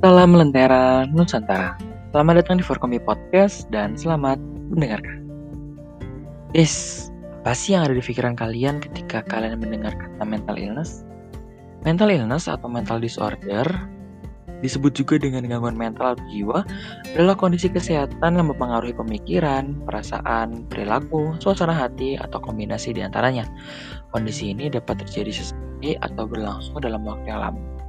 Salam Lentera Nusantara. Selamat datang di Forkomi Podcast dan selamat mendengarkan. Yes, apa sih yang ada di pikiran kalian ketika kalian mendengar kata mental illness? Mental illness atau mental disorder disebut juga dengan gangguan mental atau jiwa adalah kondisi kesehatan yang mempengaruhi pemikiran, perasaan, perilaku, suasana hati, atau kombinasi di antaranya. Kondisi ini dapat terjadi sesekali atau berlangsung dalam waktu yang lama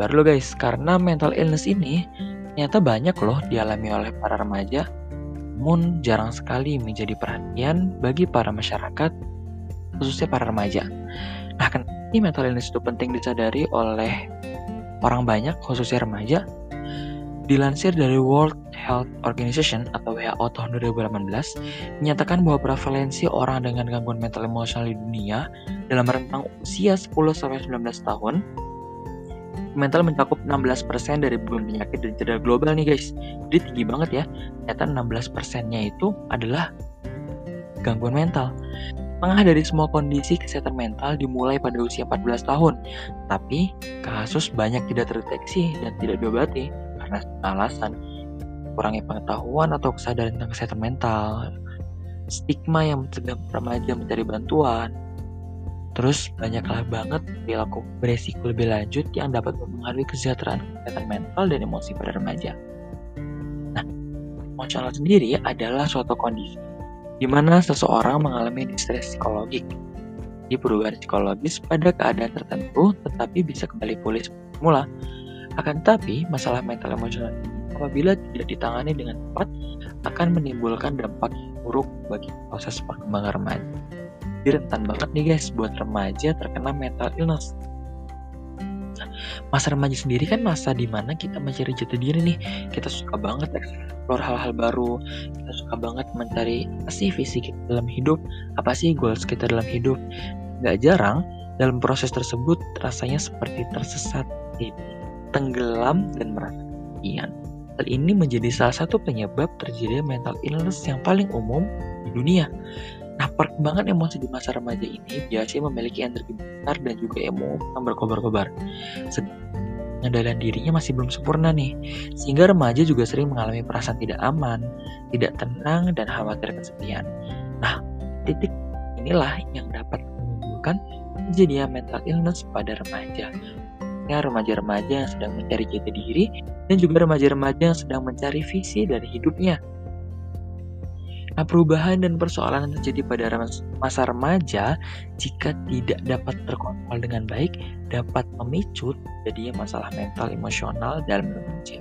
Baru lo guys, karena mental illness ini ternyata banyak loh dialami oleh para remaja, namun jarang sekali menjadi perhatian bagi para masyarakat, khususnya para remaja. Nah, kenapa mental illness itu penting disadari oleh orang banyak, khususnya remaja? Dilansir dari World Health Organization atau WHO tahun 2018, menyatakan bahwa prevalensi orang dengan gangguan mental emosional di dunia dalam rentang usia 10-19 tahun mental mencakup 16% dari beban penyakit dan cedera global nih guys. Jadi tinggi banget ya. Ternyata 16%-nya itu adalah gangguan mental. Tengah dari semua kondisi kesehatan mental dimulai pada usia 14 tahun. Tapi kasus banyak tidak terdeteksi dan tidak diobati karena alasan kurangnya pengetahuan atau kesadaran tentang kesehatan mental, stigma yang mencegah remaja mencari bantuan, Terus banyaklah banget perilaku beresiko lebih lanjut yang dapat mempengaruhi kesejahteraan kesehatan mental dan emosi pada remaja. Nah, emosional sendiri adalah suatu kondisi di mana seseorang mengalami distres psikologik. Di perubahan psikologis pada keadaan tertentu tetapi bisa kembali pulih semula. Akan tetapi, masalah mental emosional apabila tidak ditangani dengan tepat akan menimbulkan dampak buruk bagi proses perkembangan remaja. Jadi rentan banget nih guys buat remaja terkena mental illness. masa remaja sendiri kan masa di mana kita mencari jati diri nih. Kita suka banget explore hal-hal baru. Kita suka banget mencari apa sih visi kita dalam hidup. Apa sih goals kita dalam hidup. Gak jarang dalam proses tersebut rasanya seperti tersesat, tenggelam dan merasa kesepian. Hal ini menjadi salah satu penyebab terjadinya mental illness yang paling umum di dunia. Nah, perkembangan emosi di masa remaja ini biasanya memiliki energi besar dan juga emosi yang berkobar-kobar. Pengendalian dirinya masih belum sempurna nih, sehingga remaja juga sering mengalami perasaan tidak aman, tidak tenang, dan khawatir kesepian. Nah, titik inilah yang dapat menimbulkan kejadian mental illness pada remaja. Remaja-remaja yang sedang mencari jati diri dan juga remaja-remaja yang sedang mencari visi dari hidupnya. Nah, perubahan dan persoalan yang terjadi pada masa remaja jika tidak dapat terkontrol dengan baik dapat memicu jadinya masalah mental emosional dalam remaja.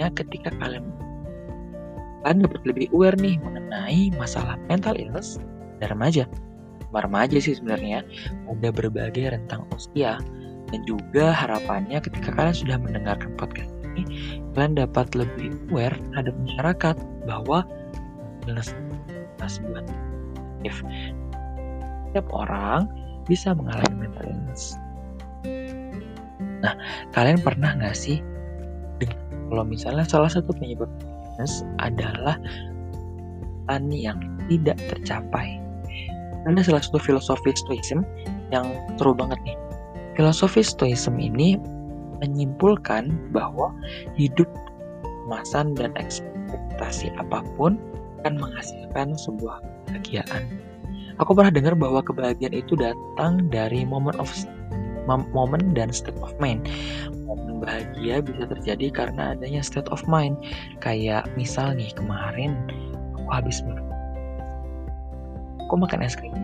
Ya, ketika kalian kalian dapat lebih aware nih mengenai masalah mental illness pada remaja. Remaja sih sebenarnya ada berbagai rentang usia dan juga harapannya ketika kalian sudah mendengarkan podcast ini kalian dapat lebih aware terhadap masyarakat bahwa illness buat if setiap orang bisa mengalami mental illness. Nah, kalian pernah nggak sih kalau misalnya salah satu penyebab illness adalah tani yang tidak tercapai. Ada salah satu filosofi Stoicism yang seru banget nih. Filosofi Stoicism ini menyimpulkan bahwa hidup kemasan dan ekspektasi apa pun akan menghasilkan sebuah kebahagiaan. Aku pernah dengar bahwa kebahagiaan itu datang dari moment of moment dan state of mind. Momen bahagia bisa terjadi karena adanya state of mind. Kayak misal nih kemarin aku habis aku makan es krim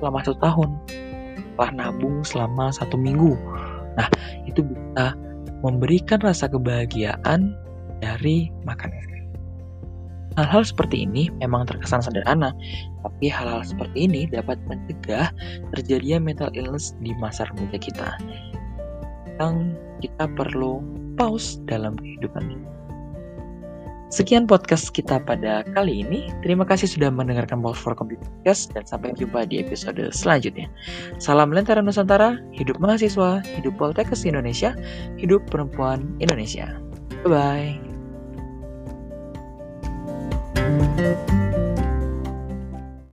selama satu tahun, setelah nabung selama satu minggu Nah, itu bisa memberikan rasa kebahagiaan dari makan es krim. Hal-hal seperti ini memang terkesan sederhana, tapi hal-hal seperti ini dapat mencegah terjadinya mental illness di masa remaja kita. Yang kita perlu pause dalam kehidupan ini. Sekian podcast kita pada kali ini. Terima kasih sudah mendengarkan Balls for Computer Podcast dan sampai jumpa di episode selanjutnya. Salam Lentera Nusantara, hidup mahasiswa, hidup Poltekkes Indonesia, hidup perempuan Indonesia. Bye-bye.